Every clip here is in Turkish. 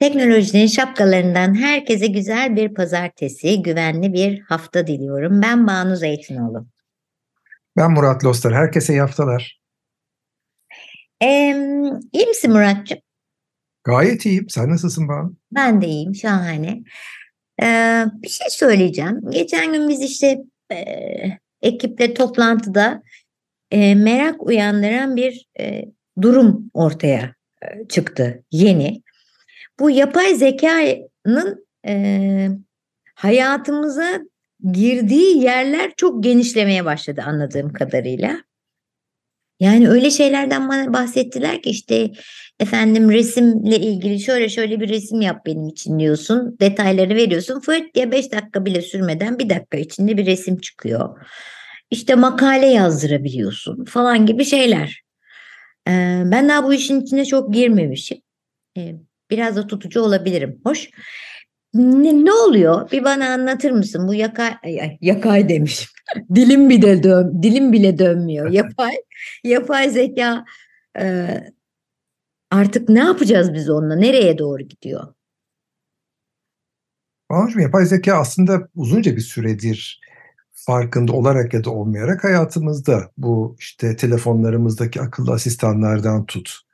Teknolojinin şapkalarından herkese güzel bir pazartesi, güvenli bir hafta diliyorum. Ben Banu Zeytinoğlu. Ben Murat Lostar. Herkese iyi haftalar. Ee, iyi misin Muratcığım? Gayet iyiyim. Sen nasılsın Banu? Ben de iyiyim. Şahane. Ee, bir şey söyleyeceğim. Geçen gün biz işte e, ekiple toplantıda e, merak uyandıran bir e, durum ortaya e, çıktı. Yeni bu yapay zekanın e, hayatımıza girdiği yerler çok genişlemeye başladı anladığım kadarıyla. Yani öyle şeylerden bana bahsettiler ki işte efendim resimle ilgili şöyle şöyle bir resim yap benim için diyorsun. Detayları veriyorsun. Fırt diye 5 dakika bile sürmeden bir dakika içinde bir resim çıkıyor. İşte makale yazdırabiliyorsun falan gibi şeyler. Ben daha bu işin içine çok girmemişim. Biraz da tutucu olabilirim. Hoş. Ne, ne oluyor? Bir bana anlatır mısın? Bu yakay ay, yakay demişim. dilim bile dön dilim bile dönmüyor. Yapay yapay zeka e, artık ne yapacağız biz onunla? Nereye doğru gidiyor? Anladım. Yapay zeka aslında uzunca bir süredir farkında olarak ya da olmayarak hayatımızda. Bu işte telefonlarımızdaki akıllı asistanlardan tut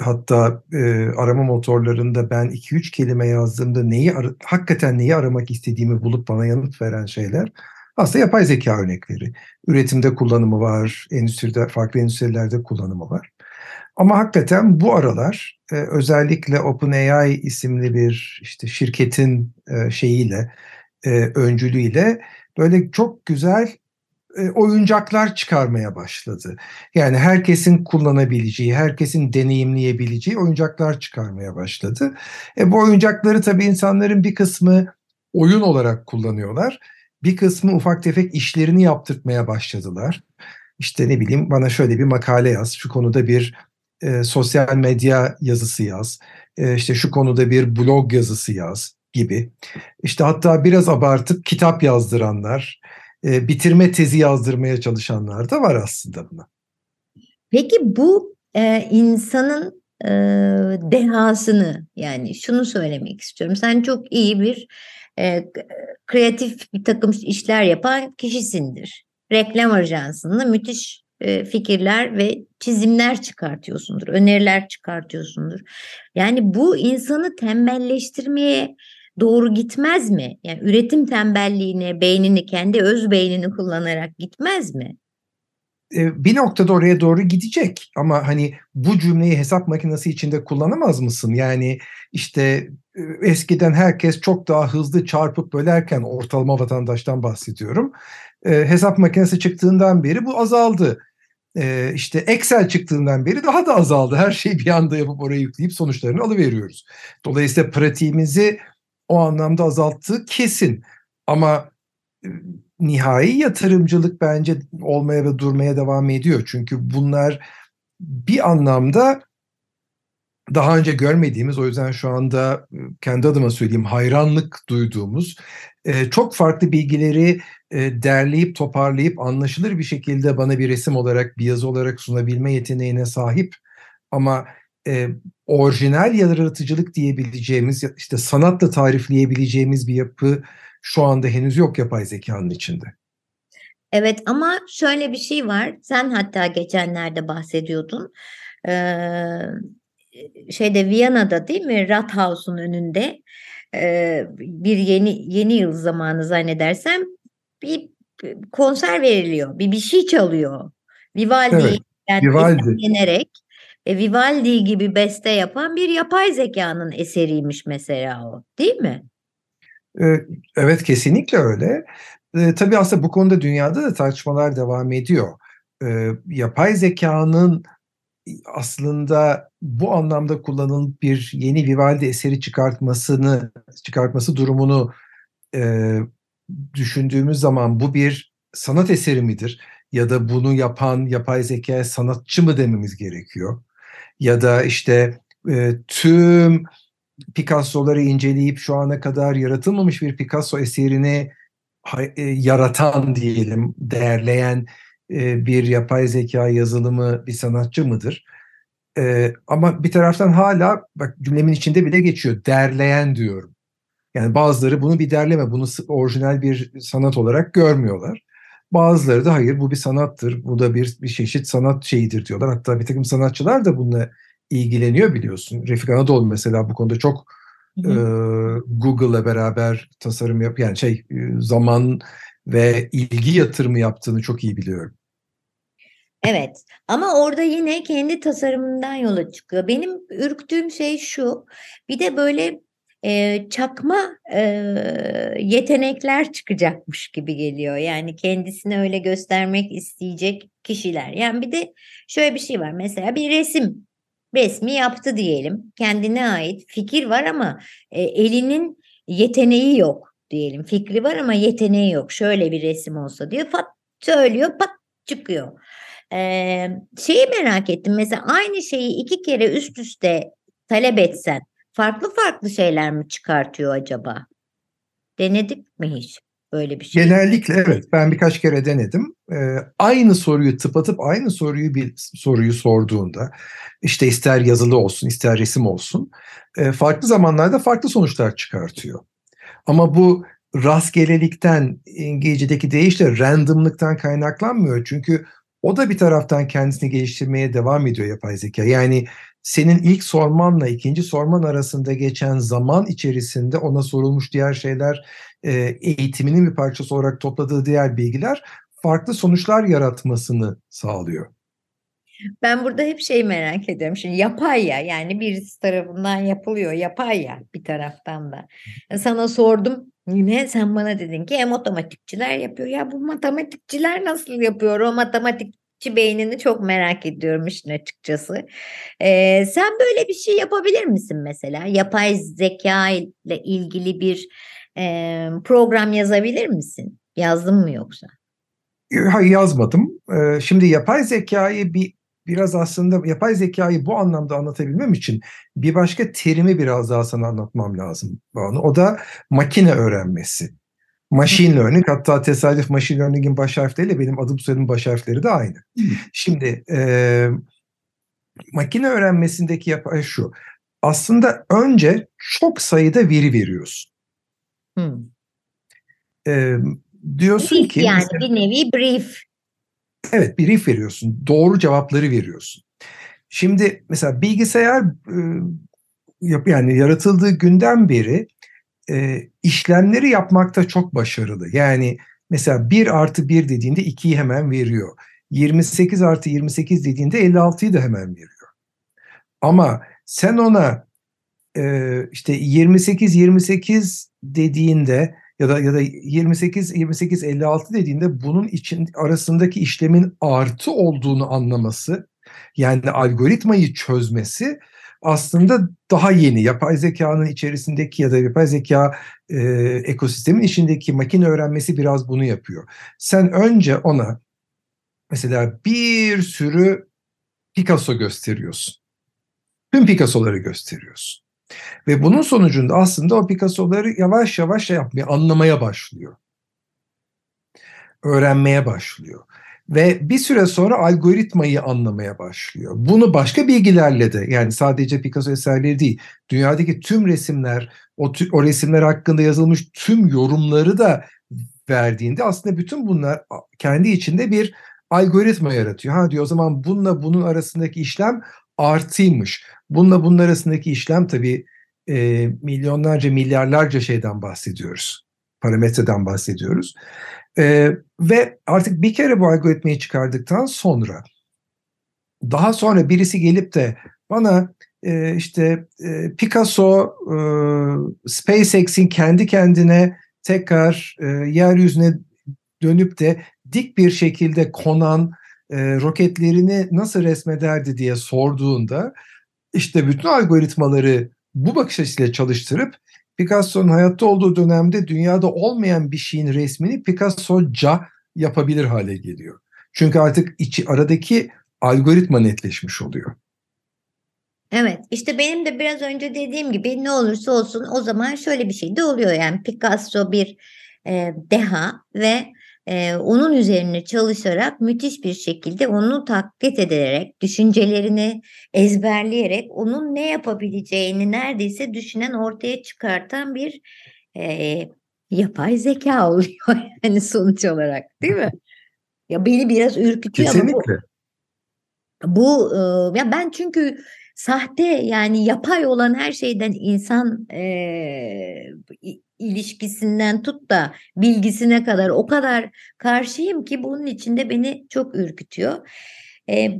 hatta e, arama motorlarında ben 2-3 kelime yazdığımda neyi hakikaten neyi aramak istediğimi bulup bana yanıt veren şeyler aslında yapay zeka örnekleri. Üretimde kullanımı var, endüstride farklı endüstrilerde kullanımı var. Ama hakikaten bu aralar e, özellikle OpenAI isimli bir işte şirketin e, şeyiyle e, öncülüğüyle böyle çok güzel oyuncaklar çıkarmaya başladı. Yani herkesin kullanabileceği, herkesin deneyimleyebileceği oyuncaklar çıkarmaya başladı. E, bu oyuncakları tabii insanların bir kısmı oyun olarak kullanıyorlar. Bir kısmı ufak tefek işlerini yaptırtmaya başladılar. İşte ne bileyim bana şöyle bir makale yaz, şu konuda bir e, sosyal medya yazısı yaz, e, işte şu konuda bir blog yazısı yaz gibi. İşte hatta biraz abartıp kitap yazdıranlar, e, bitirme tezi yazdırmaya çalışanlar da var aslında buna. Peki bu e, insanın e, dehasını yani şunu söylemek istiyorum. Sen çok iyi bir e, kreatif bir takım işler yapan kişisindir. Reklam ajansında müthiş e, fikirler ve çizimler çıkartıyorsundur, öneriler çıkartıyorsundur. Yani bu insanı tembelleştirmeye doğru gitmez mi? Yani üretim tembelliğine, beynini, kendi öz beynini kullanarak gitmez mi? E, bir noktada oraya doğru gidecek ama hani bu cümleyi hesap makinesi içinde kullanamaz mısın? Yani işte e, eskiden herkes çok daha hızlı çarpıp bölerken ortalama vatandaştan bahsediyorum. E, hesap makinesi çıktığından beri bu azaldı. İşte Excel çıktığından beri daha da azaldı. Her şeyi bir anda yapıp oraya yükleyip sonuçlarını alıveriyoruz. Dolayısıyla pratiğimizi o anlamda azalttığı kesin. Ama e, nihai yatırımcılık bence olmaya ve durmaya devam ediyor. Çünkü bunlar bir anlamda daha önce görmediğimiz o yüzden şu anda e, kendi adıma söyleyeyim hayranlık duyduğumuz e, çok farklı bilgileri derleyip toparlayıp anlaşılır bir şekilde bana bir resim olarak bir yazı olarak sunabilme yeteneğine sahip ama e, orijinal yaratıcılık diyebileceğimiz işte sanatla tarifleyebileceğimiz bir yapı şu anda henüz yok yapay zekanın içinde. Evet ama şöyle bir şey var. Sen hatta geçenlerde bahsediyordun. Ee, şeyde Viyana'da değil mi? Rathauss'un önünde e, bir yeni yeni yıl zamanı zannedersem bir konser veriliyor. Bir bir şey çalıyor. Vivaldi evet, yani Vivaldi. E, Vivaldi gibi beste yapan bir yapay zekanın eseriymiş mesela o değil mi? Evet kesinlikle öyle. E, tabii aslında bu konuda dünyada da tartışmalar devam ediyor. E, yapay zekanın aslında bu anlamda kullanılıp bir yeni Vivaldi eseri çıkartmasını çıkartması durumunu e, düşündüğümüz zaman bu bir sanat eseri midir? Ya da bunu yapan yapay zeka sanatçı mı dememiz gerekiyor? Ya da işte e, tüm Picasso'ları inceleyip şu ana kadar yaratılmamış bir Picasso eserini e, yaratan diyelim, değerleyen e, bir yapay zeka yazılımı bir sanatçı mıdır? E, ama bir taraftan hala bak cümlemin içinde bile geçiyor. Derleyen diyorum. Yani bazıları bunu bir derleme, bunu orijinal bir sanat olarak görmüyorlar. Bazıları da hayır bu bir sanattır, bu da bir, bir çeşit sanat şeyidir diyorlar. Hatta bir takım sanatçılar da bununla ilgileniyor biliyorsun. Refik Anadolu mesela bu konuda çok e, Google'la beraber tasarım yap yani şey zaman ve ilgi yatırımı yaptığını çok iyi biliyorum. Evet ama orada yine kendi tasarımından yola çıkıyor. Benim ürktüğüm şey şu bir de böyle e, çakma e, yetenekler çıkacakmış gibi geliyor. Yani kendisini öyle göstermek isteyecek kişiler. Yani bir de şöyle bir şey var mesela bir resim resmi yaptı diyelim. Kendine ait fikir var ama e, elinin yeteneği yok diyelim. Fikri var ama yeteneği yok. Şöyle bir resim olsa diyor. Pat söylüyor pat çıkıyor. Ee, şeyi merak ettim. Mesela aynı şeyi iki kere üst üste talep etsen farklı farklı şeyler mi çıkartıyor acaba? Denedik mi hiç? böyle bir şey. Genellikle evet ben birkaç kere denedim. Ee, aynı soruyu tıpatıp aynı soruyu bir soruyu sorduğunda işte ister yazılı olsun ister resim olsun e, farklı zamanlarda farklı sonuçlar çıkartıyor. Ama bu rastgelelikten İngilizce'deki deyişle randomlıktan kaynaklanmıyor. Çünkü o da bir taraftan kendisini geliştirmeye devam ediyor yapay zeka. Yani senin ilk sormanla ikinci sorman arasında geçen zaman içerisinde ona sorulmuş diğer şeyler e, eğitiminin bir parçası olarak topladığı diğer bilgiler farklı sonuçlar yaratmasını sağlıyor. Ben burada hep şey merak ediyorum. Şimdi yapay ya yani birisi tarafından yapılıyor yapay ya bir taraftan da. Sana sordum yine sen bana dedin ki e, matematikçiler yapıyor. Ya bu matematikçiler nasıl yapıyor? O matematikçi beynini çok merak ediyorum işin açıkçası. Ee, sen böyle bir şey yapabilir misin mesela? Yapay zeka ile ilgili bir e, program yazabilir misin? Yazdın mı yoksa? Hayır yazmadım. Şimdi yapay zekayı bir biraz aslında yapay zekayı bu anlamda anlatabilmem için bir başka terimi biraz daha sana anlatmam lazım. O da makine öğrenmesi. Machine learning hatta tesadüf machine learning'in baş harfleriyle benim adım soyadım baş harfleri de aynı. Şimdi e, makine öğrenmesindeki yapay şu. Aslında önce çok sayıda veri veriyorsun. Hmm. E, diyorsun brief ki yani mesela, bir nevi brief. Evet brief veriyorsun. Doğru cevapları veriyorsun. Şimdi mesela bilgisayar e, yani yaratıldığı günden beri e, işlemleri yapmakta çok başarılı. Yani mesela 1 artı 1 dediğinde 2'yi hemen veriyor. 28 artı 28 dediğinde 56'yı da hemen veriyor. Ama sen ona e, işte 28 28 dediğinde ya da ya da 28 28 56 dediğinde bunun için arasındaki işlemin artı olduğunu anlaması yani algoritmayı çözmesi aslında daha yeni yapay zekanın içerisindeki ya da yapay zeka e, ekosistemin içindeki makine öğrenmesi biraz bunu yapıyor. Sen önce ona mesela bir sürü Picasso gösteriyorsun. Tüm Picasso'ları gösteriyorsun. Ve bunun sonucunda aslında o Picasso'ları yavaş yavaş şey yapmaya, anlamaya başlıyor. Öğrenmeye başlıyor. Ve bir süre sonra algoritmayı anlamaya başlıyor. Bunu başka bilgilerle de yani sadece Picasso eserleri değil, dünyadaki tüm resimler, o, o resimler hakkında yazılmış tüm yorumları da verdiğinde aslında bütün bunlar kendi içinde bir algoritma yaratıyor. Ha diyor o zaman bununla bunun arasındaki işlem artıymış. Bununla bunun arasındaki işlem tabii e, milyonlarca, milyarlarca şeyden bahsediyoruz. Parametreden bahsediyoruz. E, ve artık bir kere bu algoritmayı çıkardıktan sonra daha sonra birisi gelip de bana e, işte e, Picasso e, SpaceX'in kendi kendine tekrar e, yeryüzüne dönüp de dik bir şekilde konan e, roketlerini nasıl resmederdi diye sorduğunda işte bütün algoritmaları bu bakış açısıyla çalıştırıp Picasso'nun hayatta olduğu dönemde dünyada olmayan bir şeyin resmini Picasso'ca yapabilir hale geliyor. Çünkü artık içi aradaki algoritma netleşmiş oluyor. Evet işte benim de biraz önce dediğim gibi ne olursa olsun o zaman şöyle bir şey de oluyor yani Picasso bir e, deha ve e, onun üzerine çalışarak müthiş bir şekilde onu taklit ederek düşüncelerini ezberleyerek onun ne yapabileceğini neredeyse düşünen ortaya çıkartan bir e, yapay zeka oluyor yani sonuç olarak değil mi? Ya beni biraz ürkütüyor Kesinlikle. ama bu, bu e, ya ben çünkü sahte yani yapay olan her şeyden insan e, ilişkisinden tut da bilgisine kadar o kadar karşıyım ki bunun içinde beni çok ürkütüyor. E,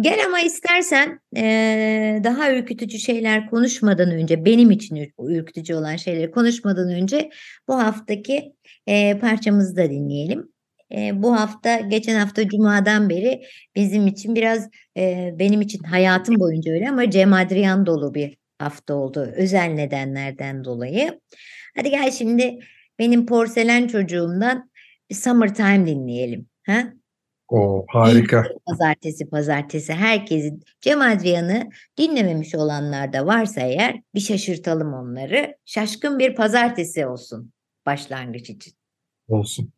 gel ama istersen e, daha ürkütücü şeyler konuşmadan önce benim için ürkütücü olan şeyleri konuşmadan önce bu haftaki e, parçamızı da dinleyelim. E, bu hafta geçen hafta Cuma'dan beri bizim için biraz e, benim için hayatım boyunca öyle ama Cem Adrian dolu bir hafta oldu özel nedenlerden dolayı. Hadi gel şimdi benim porselen çocuğumdan Summertime dinleyelim. Ha? O harika. Pazartesi pazartesi herkesin Cem Adrian'ı dinlememiş olanlar da varsa eğer bir şaşırtalım onları. Şaşkın bir pazartesi olsun başlangıç için. Olsun.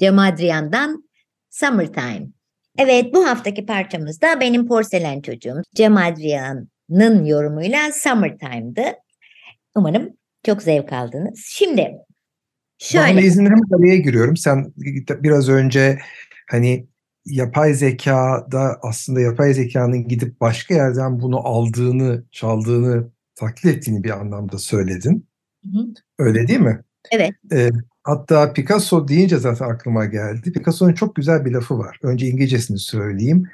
Cem Adrian'dan Summertime. Evet bu haftaki parçamız da benim porselen çocuğum Cem Adrian'ın yorumuyla Summertime'dı. Umarım çok zevk aldınız. Şimdi şöyle. Bana izin hemen araya giriyorum. Sen biraz önce hani yapay zekada aslında yapay zekanın gidip başka yerden bunu aldığını, çaldığını, taklit ettiğini bir anlamda söyledin. Hı hı. Öyle değil mi? Evet. Ee, hatta Picasso deyince zaten aklıma geldi. Picasso'nun çok güzel bir lafı var. Önce İngilizcesini söyleyeyim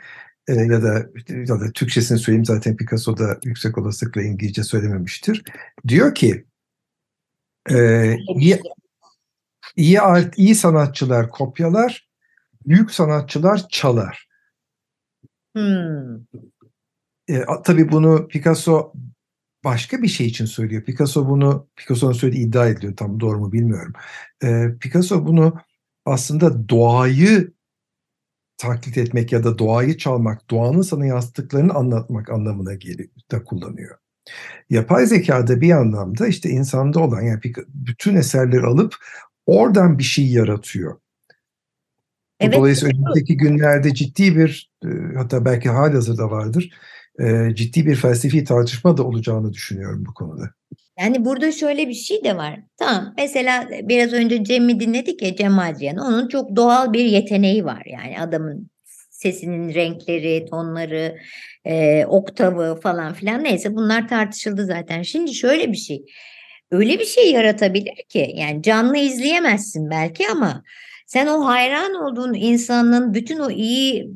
e, ya da ya da Türkçesini söyleyeyim. Zaten Picasso da yüksek olasılıkla İngilizce söylememiştir. Diyor ki e, iyi, iyi, art, iyi sanatçılar kopyalar, büyük sanatçılar çalar. Hmm. E, tabii bunu Picasso başka bir şey için söylüyor. Picasso bunu, Picasso'nun söylediği iddia ediliyor. Tam doğru mu bilmiyorum. E, Picasso bunu aslında doğayı taklit etmek ya da doğayı çalmak, doğanın sana yansıttıklarını anlatmak anlamına geliyor, da kullanıyor. Yapay zekada bir anlamda işte insanda olan yani bütün eserleri alıp oradan bir şey yaratıyor. Evet. Dolayısıyla önümüzdeki günlerde ciddi bir hatta belki halihazırda vardır ciddi bir felsefi tartışma da olacağını düşünüyorum bu konuda. Yani burada şöyle bir şey de var. Tamam mesela biraz önce Cem'i dinledik ya Cem Adrian. Onun çok doğal bir yeteneği var. Yani adamın sesinin renkleri, tonları, e, oktavı falan filan neyse bunlar tartışıldı zaten. Şimdi şöyle bir şey. Öyle bir şey yaratabilir ki yani canlı izleyemezsin belki ama sen o hayran olduğun insanın bütün o iyi,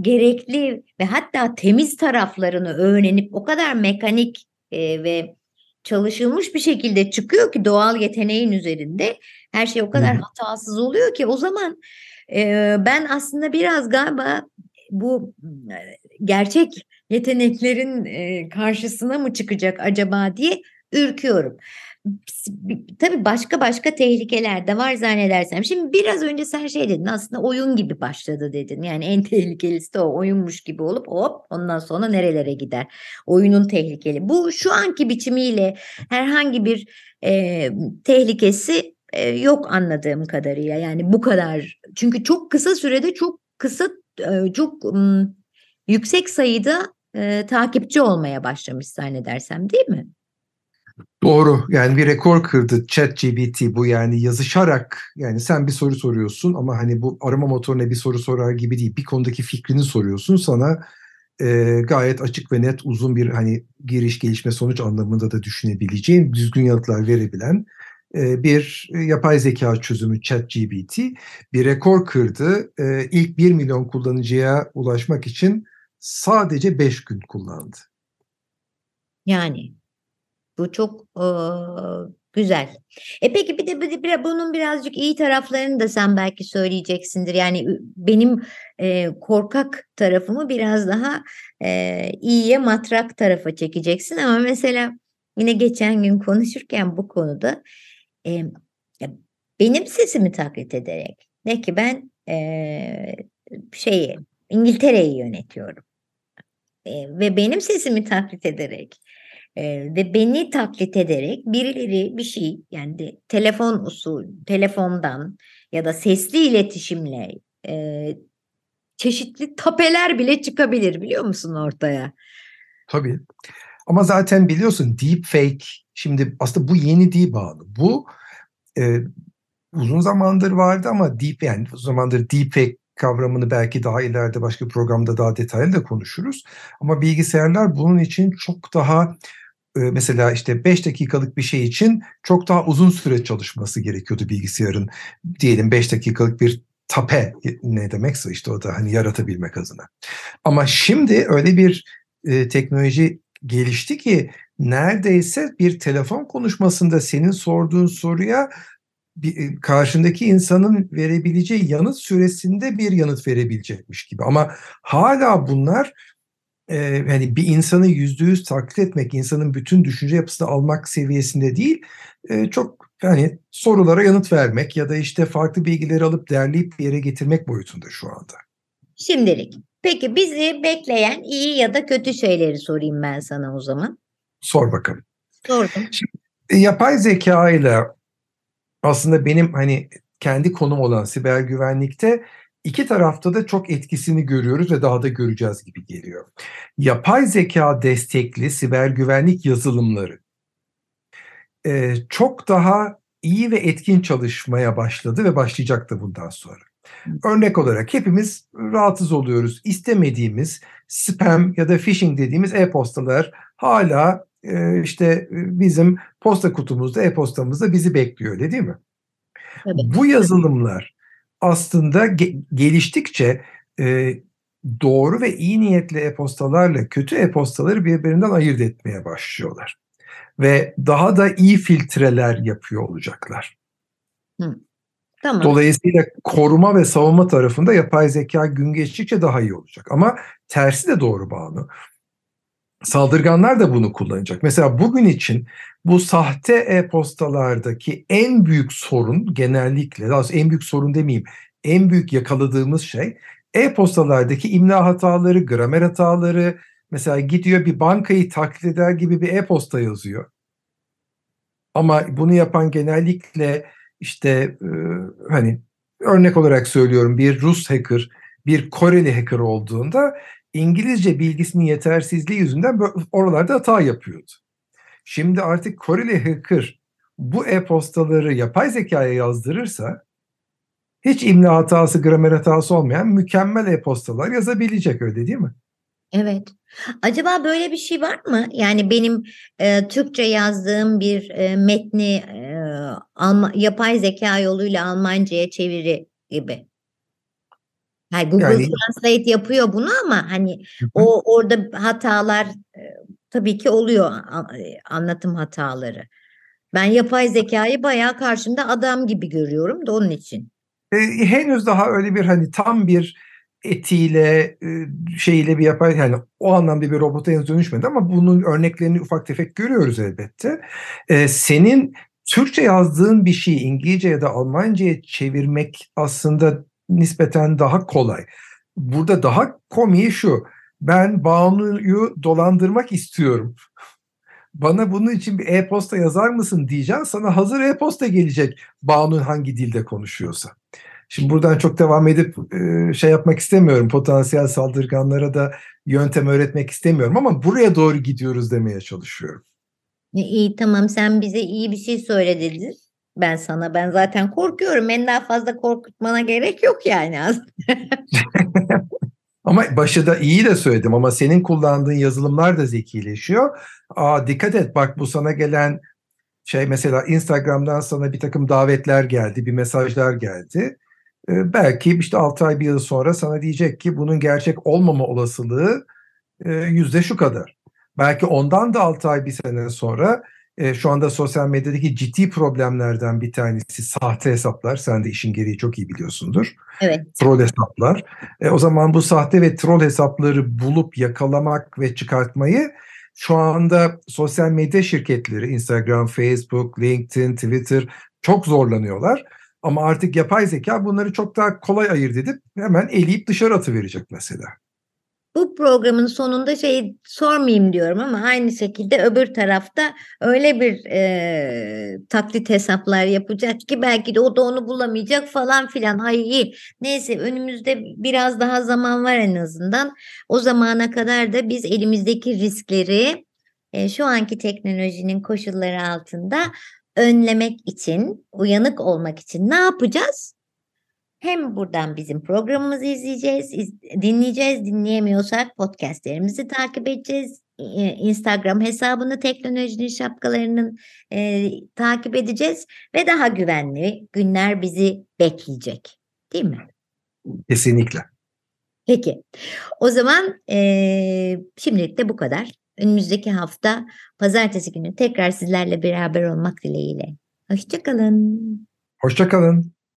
gerekli ve hatta temiz taraflarını öğrenip o kadar mekanik e, ve çalışılmış bir şekilde çıkıyor ki doğal yeteneğin üzerinde her şey o kadar hatasız oluyor ki o zaman e, ben aslında biraz galiba bu gerçek yeteneklerin e, karşısına mı çıkacak acaba diye ürküyorum. Tabii başka başka tehlikeler de var zannedersem. Şimdi biraz önce sen şey dedin aslında oyun gibi başladı dedin. Yani en tehlikelisi de o oyunmuş gibi olup hop ondan sonra nerelere gider. Oyunun tehlikeli. Bu şu anki biçimiyle herhangi bir e, tehlikesi e, yok anladığım kadarıyla. Yani bu kadar. Çünkü çok kısa sürede çok kısa e, çok m, yüksek sayıda e, takipçi olmaya başlamış zannedersem değil mi? Doğru. Yani bir rekor kırdı chat GBT bu. Yani yazışarak yani sen bir soru soruyorsun ama hani bu arama motoruna bir soru sorar gibi değil. Bir konudaki fikrini soruyorsun. Sana e, gayet açık ve net uzun bir hani giriş gelişme sonuç anlamında da düşünebileceğin düzgün yanıtlar verebilen e, bir yapay zeka çözümü chat GBT bir rekor kırdı. E, ilk 1 milyon kullanıcıya ulaşmak için sadece 5 gün kullandı. Yani bu çok e, güzel. E peki bir de, bir de bunun birazcık iyi taraflarını da sen belki söyleyeceksindir. Yani benim e, korkak tarafımı biraz daha e, iyiye matrak tarafa çekeceksin ama mesela yine geçen gün konuşurken bu konuda e, benim sesimi taklit ederek ne ki ben e, şeyi İngiltere'yi yönetiyorum e, ve benim sesimi taklit ederek e, ve beni taklit ederek birileri bir şey yani de, telefon usul telefondan ya da sesli iletişimle e, çeşitli tapeler bile çıkabilir biliyor musun ortaya? Tabii. Ama zaten biliyorsun deep fake şimdi aslında bu yeni değil bağlı. Bu e, uzun zamandır vardı ama deep yani uzun zamandır deep fake kavramını belki daha ileride başka bir programda daha detaylı da konuşuruz. Ama bilgisayarlar bunun için çok daha mesela işte 5 dakikalık bir şey için çok daha uzun süre çalışması gerekiyordu bilgisayarın. Diyelim 5 dakikalık bir tape ne demekse işte o da hani yaratabilmek adına. Ama şimdi öyle bir e, teknoloji gelişti ki neredeyse bir telefon konuşmasında senin sorduğun soruya bir, karşındaki insanın verebileceği yanıt süresinde bir yanıt verebilecekmiş gibi. Ama hala bunlar e, yani bir insanı yüzde yüz taklit etmek, insanın bütün düşünce yapısını almak seviyesinde değil, e, çok yani sorulara yanıt vermek ya da işte farklı bilgileri alıp derleyip bir yere getirmek boyutunda şu anda. Şimdilik. Peki bizi bekleyen iyi ya da kötü şeyleri sorayım ben sana o zaman. Sor bakalım. Sordum. Şimdi, e, yapay zeka ile aslında benim hani kendi konum olan siber güvenlikte iki tarafta da çok etkisini görüyoruz ve daha da göreceğiz gibi geliyor. Yapay zeka destekli siber güvenlik yazılımları e, çok daha iyi ve etkin çalışmaya başladı ve başlayacak da bundan sonra. Örnek olarak hepimiz rahatsız oluyoruz. İstemediğimiz spam ya da phishing dediğimiz e-postalar hala e, işte bizim posta kutumuzda, e-postamızda bizi bekliyor öyle değil mi? Evet. Bu yazılımlar aslında ge- geliştikçe e, doğru ve iyi niyetli e-postalarla kötü e-postaları birbirinden ayırt etmeye başlıyorlar. Ve daha da iyi filtreler yapıyor olacaklar. Hı. Tamam. Dolayısıyla koruma ve savunma tarafında yapay zeka gün geçtikçe daha iyi olacak. Ama tersi de doğru bağlı. Saldırganlar da bunu kullanacak. Mesela bugün için bu sahte e-postalardaki en büyük sorun genellikle, daha en büyük sorun demeyeyim, en büyük yakaladığımız şey e-postalardaki imla hataları, gramer hataları. Mesela gidiyor bir bankayı taklit eder gibi bir e-posta yazıyor. Ama bunu yapan genellikle işte e, hani örnek olarak söylüyorum bir Rus hacker, bir Koreli hacker olduğunda İngilizce bilgisinin yetersizliği yüzünden oralarda hata yapıyordu. Şimdi artık Koreli hacker bu e-postaları yapay zekaya yazdırırsa hiç imla hatası, gramer hatası olmayan mükemmel e-postalar yazabilecek öyle değil mi? Evet. Acaba böyle bir şey var mı? Yani benim e, Türkçe yazdığım bir e, metni e, Alma, yapay zeka yoluyla Almanca'ya çeviri gibi. Yani Google yani, Translate yapıyor bunu ama hani hı. o orada hatalar e, tabii ki oluyor e, anlatım hataları. Ben yapay zekayı bayağı karşımda adam gibi görüyorum da onun için. E, henüz daha öyle bir hani tam bir etiyle e, şeyiyle bir yapay yani o anlamda bir robota henüz dönüşmedi ama bunun örneklerini ufak tefek görüyoruz elbette. E, senin Türkçe yazdığın bir şeyi İngilizce ya da Almanca'ya çevirmek aslında nispeten daha kolay. Burada daha komiği şu. Ben Banu'yu dolandırmak istiyorum. Bana bunun için bir e-posta yazar mısın diyeceğim. Sana hazır e-posta gelecek Banu hangi dilde konuşuyorsa. Şimdi buradan çok devam edip şey yapmak istemiyorum. Potansiyel saldırganlara da yöntem öğretmek istemiyorum ama buraya doğru gidiyoruz demeye çalışıyorum. İyi tamam sen bize iyi bir şey söyledin ben sana. Ben zaten korkuyorum. En daha fazla korkutmana gerek yok yani aslında. ama başı da iyi de söyledim ama senin kullandığın yazılımlar da zekileşiyor. Aa dikkat et bak bu sana gelen şey mesela Instagram'dan sana bir takım davetler geldi, bir mesajlar geldi. Ee, belki işte 6 ay bir yıl sonra sana diyecek ki bunun gerçek olmama olasılığı e, yüzde şu kadar. Belki ondan da 6 ay bir sene sonra e, şu anda sosyal medyadaki ciddi problemlerden bir tanesi sahte hesaplar. Sen de işin gereği çok iyi biliyorsundur. Evet. Troll hesaplar. E, o zaman bu sahte ve troll hesapları bulup yakalamak ve çıkartmayı şu anda sosyal medya şirketleri Instagram, Facebook, LinkedIn, Twitter çok zorlanıyorlar. Ama artık yapay zeka bunları çok daha kolay ayırt edip hemen eleyip dışarı atıverecek mesela. Bu programın sonunda şey sormayayım diyorum ama aynı şekilde öbür tarafta öyle bir e, taklit hesaplar yapacak ki belki de o da onu bulamayacak falan filan. Hay iyi. Neyse önümüzde biraz daha zaman var en azından. O zamana kadar da biz elimizdeki riskleri e, şu anki teknolojinin koşulları altında önlemek için, uyanık olmak için ne yapacağız? Hem buradan bizim programımızı izleyeceğiz, iz, dinleyeceğiz, dinleyemiyorsak podcastlerimizi takip edeceğiz. Instagram hesabını teknolojinin şapkalarının e, takip edeceğiz ve daha güvenli günler bizi bekleyecek. Değil mi? Kesinlikle. Peki. O zaman e, şimdilik de bu kadar. Önümüzdeki hafta pazartesi günü tekrar sizlerle beraber olmak dileğiyle. Hoşçakalın. Hoşçakalın.